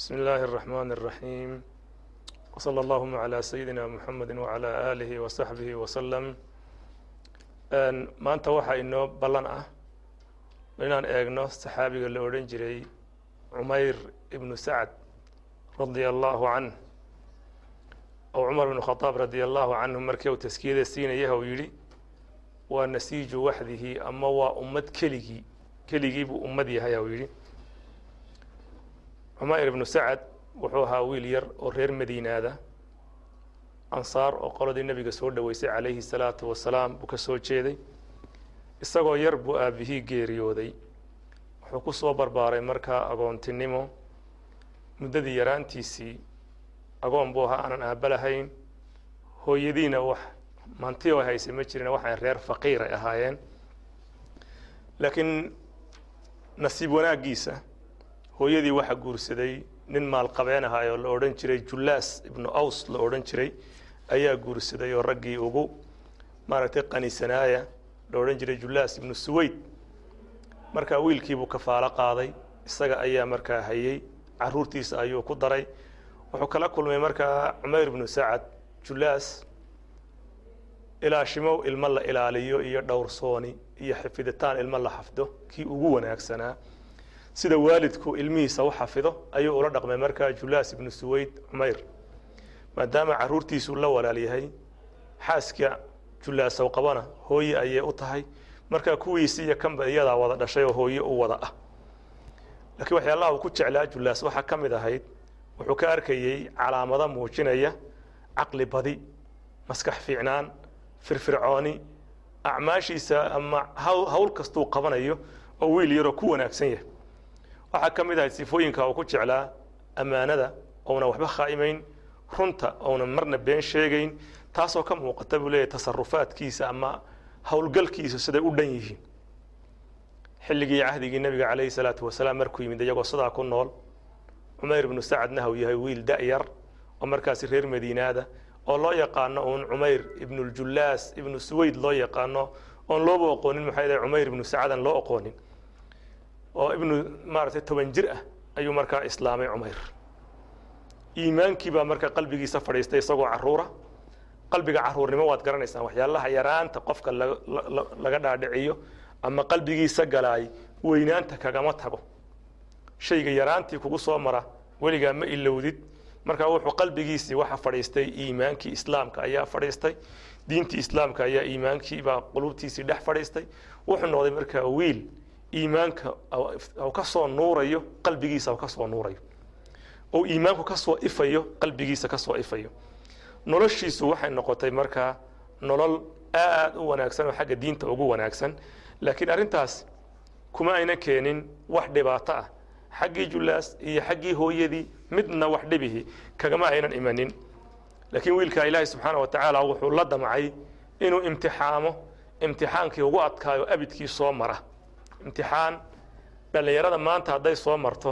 بسم الله الرحمن الرحيم وصلى اللهم على سيدنا محمد وعلى آله وصحبه وسلم maanta waxaa inoo ballan ah inaan eegno saxaabiga la odhan jiray cumayr ibnu sacd radia allahu canh oo cumar ibnu khadaab radia allahu canhu markii uu taskiyada siinaya uu yidhi waa nasiiju waxdihi ama waa ummad keligii keligii buu ummad yahay uu yidhi cumayr ibnu sacad wuxuu ahaa wiil yar oo reer madiinaada ansaar oo qoladii nebiga soo dhoweysay calayhi salaatu wasalaam buu ka soo jeeday. Isagoo yar buu aabihii geeriyooday. Wuxuu ku soo barbaaray markaa agoontinimo muddadii yaraantiisii agoon buu ahaa aanan aabba lahayn. Hooyadiina wax manti oo haysay ma jirin waxay reer faqiir ay ahaayeen. Laakiin nasiib wanaaggiisa hooyadii waxaa guursaday nin maalqabeen ahaa oo la odhan jiray jullaas ibnu aws la odhan jiray ayaa guursaday oo raggii ugu maaragtay qanisanaaya la odhan jiray jullaas ibnu suweyd markaa wiilkiibuu kafaalo qaaday isaga ayaa markaa hayey caruurtiisa ayuu ku daray. Wuxuu kala kulmay markaa cumayr ibnu sacad jullaas ilaashimow ilmo la ilaaliyo iyo dhowrsooni iyo xifiditaan ilmo la xafdo kii ugu wanaagsanaa sida waalidku ilmihiisa u xafido ayuu ula dhaqmay markaa jullaas ibnu suweyd cumayr. Maadaama caruurtiisuu la walaal yahay xaaska jullaasow qabana hooye ayay u tahay markaa kuwiisi iyo kanba iyadaa wada dhashay oo hooye u wada ah. Laakiin waxyaalaha uu ku jeclaa jullaas waxaa ka mid ahayd wuxuu ka arkayey calaamado muujinaya caqli badi maskax fiicnaan firfircooni acmaashiisa ama hawl kastuu qabanayo oo wiil yaroo ku wanaagsan yahay waxaa ka mid ahayd sifooyinka uu ku jeclaa ammaanada ouna waxba khaa'imayn runta ouna marna been sheegayn taasoo ka muuqata buu leeyahy tasarufaadkiisa ama howlgalkiisu siday u dhan yihiin. Xilligii cahdigii nebiga calayhi salaatu wasalaam markuu yimid iyagoo sidaa ku nool cumayr ibnu sacadna hau yahay wiil da'yar oo markaasi reer madiinaada oo loo yaqaano uun cumayr ibnuljullaas ibnu suweyd loo yaqaano oon looba oqoonin maxay dahay cumayr ibnu sacadan loo oqoonin oo ibnu maaragtay toban jir ah ayuu markaa islaamay cumayr. Iimaankii baa markaa qalbigiisa fadhiistay isagoo caruura. Qalbiga caruurnimo waad garanaysaan waxyaalaha yaraanta qofka laga dhaadhiciyo ama qalbigiisa galaay weynaanta kagama tago. Shayga yaraantii kugu soo mara weligaa ma ilowdid. Markaa wuxuu qalbigiisii waxa fadhiistay iimaankii islaamka ayaa fadhiistay. Diintii islaamka ayaa iimaankii baa qulubtiisii dhex fadhiistay. Wuxuu noqday markaa wiil iimaanka ka soo nuurayo qalbigiisa ka soo nuurayo. Oo iimaanku ka soo ifayo qalbigiisa ka soo ifayo. Noloshiisu waxay noqotay markaa nolol aad u wanaagsan oo xagga diinta ugu wanaagsan. Laakiin arrintaas kuma ayna keenin wax dhibaato ah. Xaggii jullaas iyo xaggii hooyadii midna wax dhibihi kagama aynan imanin. Laakiin wiilkaa ilaahay subxaana wa tacaala wuxuu la damcay inuu imtixaamo. Imtixaankii ugu adkaayo abidkii soo mara imtixaan dhallinyarada maanta hadday soo marto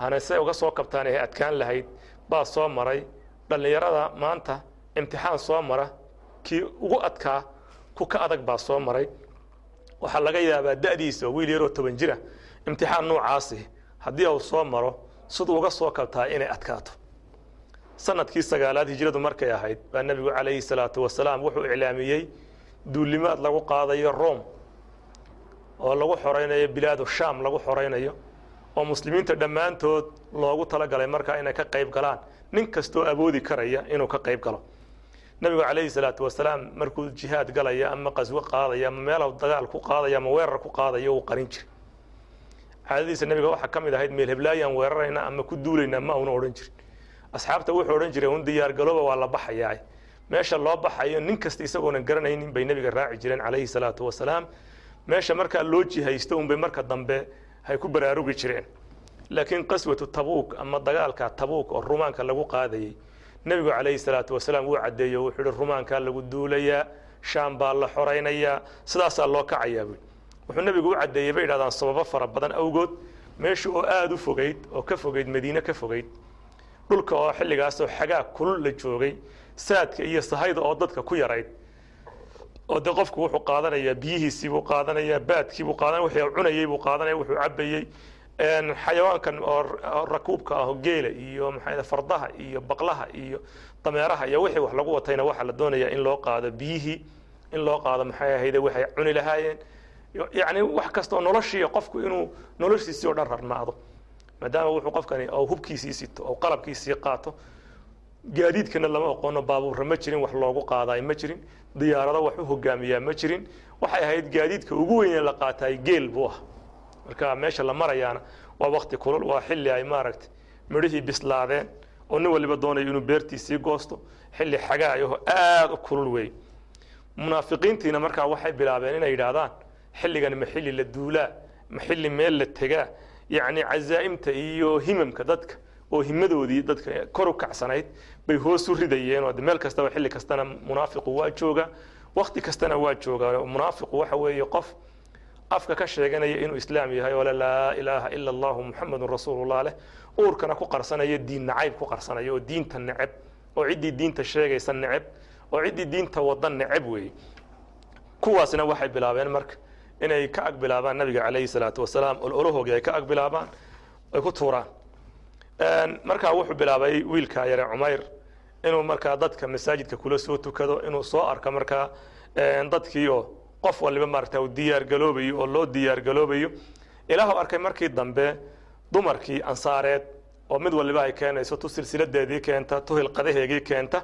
hanase uga soo kabtaan ay adkaan lahayd baa soo maray. Dhallinyarada maanta imtixaan soo mara kii ugu adkaa ku ka adag baa soo maray. Waxaa laga yaabaa da'diisa wiil yaroo toban jira. Imtixaan noocaasi haddii uu soo maro siduu uga soo kabtaa inay adkaato. Sanadkii sagaalaad hijradu markay ahayd baa nebigu calayhi salaatu wasalaam wuxuu iclaamiyey duulimaad lagu qaadayo rome oo lagu xoraynayo bilaadu sham lagu xoraynayo oo muslimiinta dhammaantood loogu talagalay markaa inay ka qayb galaan nin kastoo awoodi karaya inuu ka qayb galo. Nebigu calayhi salaatu wasalaam markuu jihaad galaya ama qaswo qaadaya ama meelahu dagaal ku qaadaya ama weerar ku qaadayo uu qarin jiray. Caadadiisa nebiga waxaa ka mid ahayd meel heblaayaan weerarayna ama ku duulayna ma una odhan jirin. Asxaabta wuxuu odhan jiray un diyaargalooba waa la baxayaa. Meesha loo baxayo nin kasta isagoonan garanaynin bay nebiga raaci jireen calayhi salaatu wasalaam meesha markaa loo jihaysto unbay marka dambe hay ku baraarugi jireen. Laakiin qaswatu tabuuk ama dagaalka tabuuk oo rumaanka lagu qaadayey nebigu calayhi salaatu wasalaam wuu caddeeyo wuxuu ihi rumaankaa lagu duulayaa shaam baa la xoraynayaa sidaasaa loo kacayaa buui wuxuu nebigu u caddeeyey bay yidhahdaan sababo fara badan awgood meesha oo aada u fogeyd oo ka fogeyd madiine ka fogeyd dhulka oo xilligaasoo xagaa kulul la joogay saadka iyo sahayda oo dadka ku yarayd oo de qofku wuxuu qaadanayaa biyihiisii buu qaadanayaa baadkii buu qaadanaya wuxuu cunayey buu qaadanaya wuxuu cabayey xayawaankan oo rakuubka ah geela iyo maxaa fardaha iyo baqlaha iyo dameeraha iyo wixii wax lagu watayna waxaa la doonayaa in loo qaado biyihii in loo qaado maxay ahayde waxay cuni lahaayeen. Yacni wax kasta oo noloshii qofku inuu noloshiisii oo dhan rarnaado maadaama wuxuu qofkani oo hubkiisii sito oo qalabkiisii qaato gaadiidkana lama aqoono baabuurra ma jirin wax loogu qaadaay ma jirin diyaarado wax u hogaamiyaa ma jirin. Waxay ahayd gaadiidka ugu weyn ee la qaataay geel buu ah. Marka meesha la marayaana waa wakti kulul waa xilli ay maaragtay midhihii bislaadeen oo nin waliba doonayo inuu beertiisii goosto. Xilli xagaayaho aada u kulul weey munaafiqiintiina markaa waxay bilaabeen inay yidhaahdaan xilligan ma xilli la duulaa ma xilli meel la tegaa. Yacni cazaa'imta iyo himamka dadka oo himadoodii dadka kor u kacsanayd bay hoos u ridayeen oo meel kastaba xilli kastana munaafiqu waa jooga wakti kastana waa jooga. Munaafiqu waxa weeye qof afka ka sheeganaya inuu islaam yahay oo laa ilaaha ila allahu muxamedun rasuulullah leh uurkana ku qarsanaya diin nacayb ku qarsanaya oo diinta neceb oo ciddii diinta sheegaysa neceb oo ciddii diinta wada neceb weeye. Kuwaasna waxay bilaabeen marka inay ka ag bilaabaan nabiga calayhi salaatu wasalaam ololahoogii ay ka ag bilaabaan ay ku tuuraan markaa wuxuu bilaabay wiilkaa yare cumayr inuu markaa dadka masaajidka kula soo tukado inuu soo arko markaa dadkii oo qof waliba maarata uu diyaar galoobayo oo loo diyaar galoobayo. Ilaahu arkay markii dambe dumarkii ansaareed oo mid waliba ay keenayso tu silsiladeedii keenta tu hilqadaheegii keenta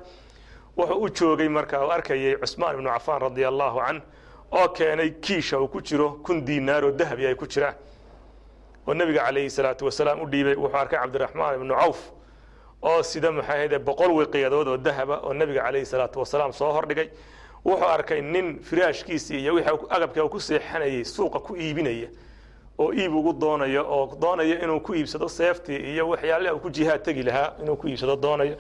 wuxuu u joogay markaa uu arkayay cusmaan ibnu cafaan radia allahu canh oo keenay kiisha uu ku jiro kun diinaar oo dahabi ay ku jiraan oo nebiga calayhi salaatu wasalaam u dhiibay wuxuu arkay cabdiraxmaan ibnu cawf oo sida maxay ahayde boqol wiqiyadood oo dahaba oo nebiga calayhi salaatu wasalaam soo hordhigay wuxuu arkay nin firaashkiisii iyo wixii agabka ku seexanayay suuqa ku iibinaya oo iib ugu doonaya oo doonaya inuu ku iibsado seeftii iyo waxyaalaha uu ku jihaad tegi lahaa inuu ku iibsado doonaya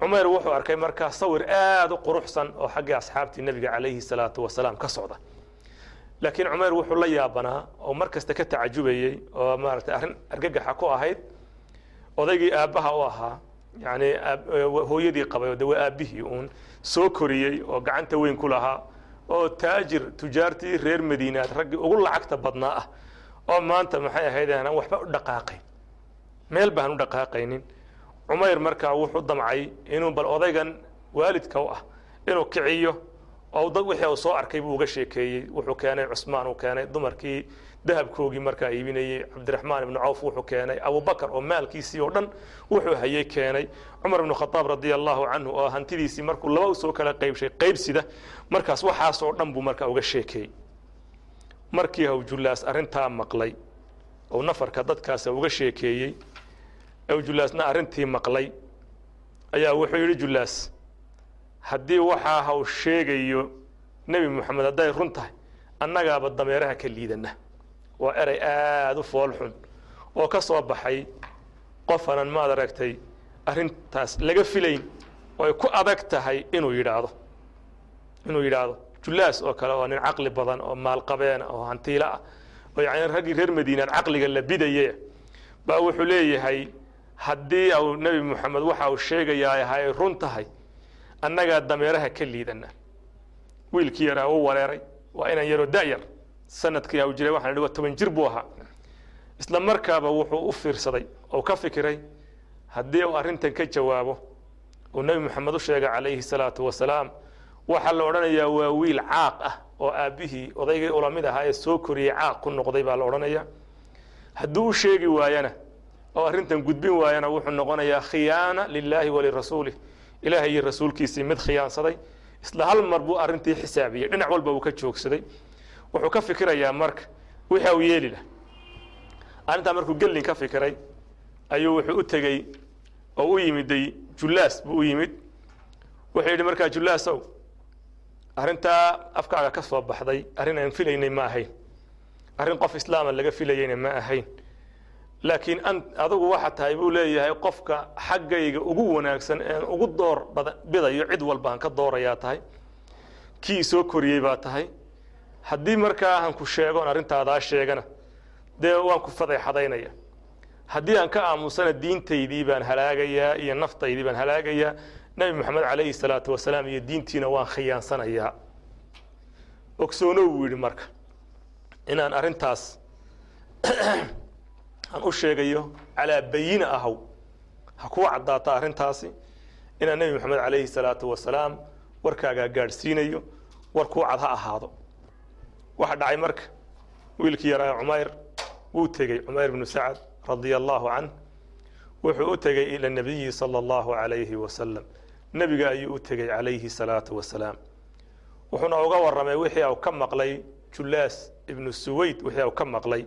cumayr wuxuu arkay markaa sawir aada u quruxsan oo xaggii asxaabtii nebiga calayhi salaatu wasalaam ka socda laakiin cumayr wuxuu la yaabanaa oo mar kasta ka tacajubayey oo maaragtay arrin argagaxa ku ahayd odaygii aabbaha u ahaa yacni hooyadii qabay de waa aabbihii uun soo koriyey oo gacanta weyn ku lahaa oo taajir tujaartii reer madiinaad raggii ugu lacagta badnaa ah oo maanta maxay ahayd aanan waxba u dhaqaaqayn meel baan u dhaqaaqaynin. Cumayr markaa wuxuu damcay inuu bal odaygan waalidka u ah inuu kiciyo oo dad wixii uu soo arkay buu uga sheekeeyey. Wuxuu keenay cusmaan uu keenay dumarkii dahabkoogii markaa iibinayey cabdiraxmaan ibnu cawf wuxuu keenay. Abubakar oo maalkiisii oo dhan wuxuu hayay keenay. Cumar ibnu khadaab radia allahu canhu oo hantidiisii markuu laba u soo kala qaybshay qaybsida markaas waxaasoo dhan buu markaa uga sheekeeyey. Markii hawjulaas arrintaa maqlay oo nafarka dadkaas uga sheekeeyey hawjulaasna arrintii maqlay ayaa wuxuu yidhi julaas haddii waxaa haw sheegayo nebi moxamed hadday run tahay annagaaba dameeraha ka liidana waa erey aada u fool xun oo ka soo baxay qofanan maad aragtay arrintaas laga filayn oo ay ku adag tahay inuu yidhaahdo. Inuu yidhaahdo julaas oo kale oo nin caqli badan oo maalqabeena oo hantiilo ah oo yani raggii reer madiinaan caqliga la bidaye baa wuxuu leeyahay haddii au nebi moxamed waxa uu sheegayaa ahay run tahay annagaa dameeraha ka liidana wiilkii yaraa u wareeray. Waa inaan yaroo da'yar sannadkii hau jiray waxaan idhi waa toban jir buu ahaa. Isla markaaba wuxuu u fiirsaday oo ka fikiray haddii uu arrintan ka jawaabo uu nebi moxamed u sheegay calayhi salaatu wasalaam waxaa la odhanayaa waa wiil caaq ah oo aabbihii odaygii ulamid ahaa ee soo koriyey caaq ku noqday baa la odhanayaa. Hadduu u sheegi waayana oo arrintan gudbin waayana wuxuu noqonayaa khiyaana lilaahi walirasuulih ilaahay iyo rasuulkiisii mid khiyaansaday isla hal mar buu arrintii xisaabiyey dhinac walba uu ka joogsaday. Wuxuu ka fikirayaa marka wixii uu yeeli lah arrintaa markuu gellin ka fikiray ayuu wuxuu u tegey oo u yimiday julaas buu u yimid. Wuxuu yidhi markaa julaasow arrintaa afkaaga ka soo baxday arrin aan filaynay ma ahayn. Arrin qof islaama laga filayeyna ma ahayn laakiin an adigu waxa tahay buu leeyahay qofka xaggayga ugu wanaagsan een ugu door bidayo cid walbaan ka doorayaa tahay. Kii soo koriyey baa tahay. Haddii markaa aan ku sheegoon arrintaadaa sheegana dee waan ku fadeexadaynaya haddii aan ka aamusana diintaydii baan halaagayaa iyo naftaydii baan halaagayaa nebi moxamed calayhi salaatu wasalaam iyo diintiina waan khiyaansanayaa ogsoonow buu yidhi marka inaan arrintaas aan u sheegayo calaa bayina ahow. Ha kuwa caddaata arrintaasi. Inaan nebi moxamed calayhi salaatu wasalaam warkaagaa gaadhsiinayo war kuu cad ha ahaado. Waxa dhacay marka wiilkii yaraa cumayr wuu tegey cumayr bnu sacad radia allahu canh. Wuxuu u tegey ila nabiyi sala allahu calayhi wasalam nebiga ayuu u tegey calayhi salaatu wasalaam. Wuxuuna uga warramay wixii uu ka maqlay julaas ibnu suwayd wixii uu ka maqlay